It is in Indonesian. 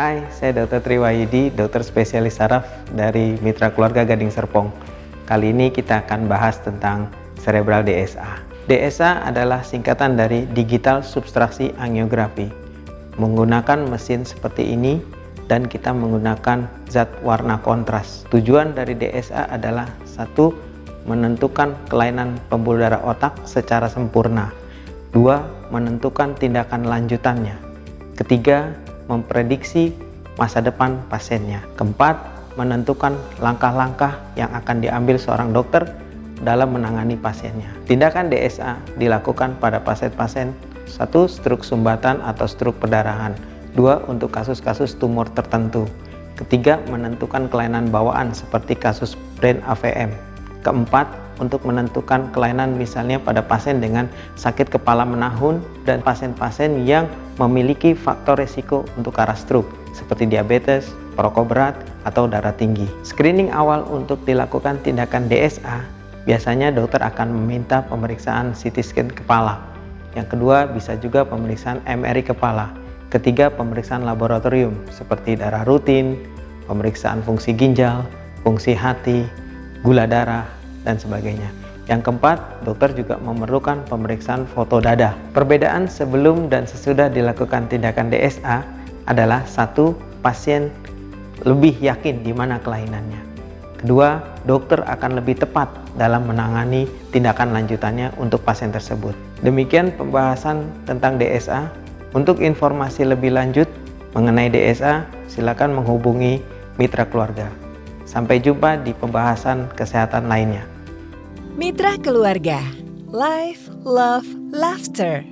Hai, saya Dr. Triwayudi, dokter spesialis saraf dari Mitra Keluarga Gading Serpong. Kali ini kita akan bahas tentang cerebral DSA. DSA adalah singkatan dari digital substraksi angiografi. Menggunakan mesin seperti ini dan kita menggunakan zat warna kontras. Tujuan dari DSA adalah satu menentukan kelainan pembuluh darah otak secara sempurna. Dua, menentukan tindakan lanjutannya. Ketiga, memprediksi masa depan pasiennya. Keempat, menentukan langkah-langkah yang akan diambil seorang dokter dalam menangani pasiennya. Tindakan DSA dilakukan pada pasien-pasien satu struk sumbatan atau struk perdarahan, dua untuk kasus-kasus tumor tertentu, ketiga menentukan kelainan bawaan seperti kasus brain AVM, keempat untuk menentukan kelainan misalnya pada pasien dengan sakit kepala menahun dan pasien-pasien yang memiliki faktor resiko untuk arah stroke seperti diabetes, perokok berat, atau darah tinggi. Screening awal untuk dilakukan tindakan DSA, biasanya dokter akan meminta pemeriksaan CT scan kepala. Yang kedua bisa juga pemeriksaan MRI kepala. Ketiga pemeriksaan laboratorium seperti darah rutin, pemeriksaan fungsi ginjal, fungsi hati, gula darah, dan sebagainya. Yang keempat, dokter juga memerlukan pemeriksaan foto dada. Perbedaan sebelum dan sesudah dilakukan tindakan DSA adalah satu, pasien lebih yakin di mana kelainannya. Kedua, dokter akan lebih tepat dalam menangani tindakan lanjutannya untuk pasien tersebut. Demikian pembahasan tentang DSA. Untuk informasi lebih lanjut mengenai DSA, silakan menghubungi mitra keluarga. Sampai jumpa di pembahasan kesehatan lainnya. Mitra Keluarga Life, Love, Laughter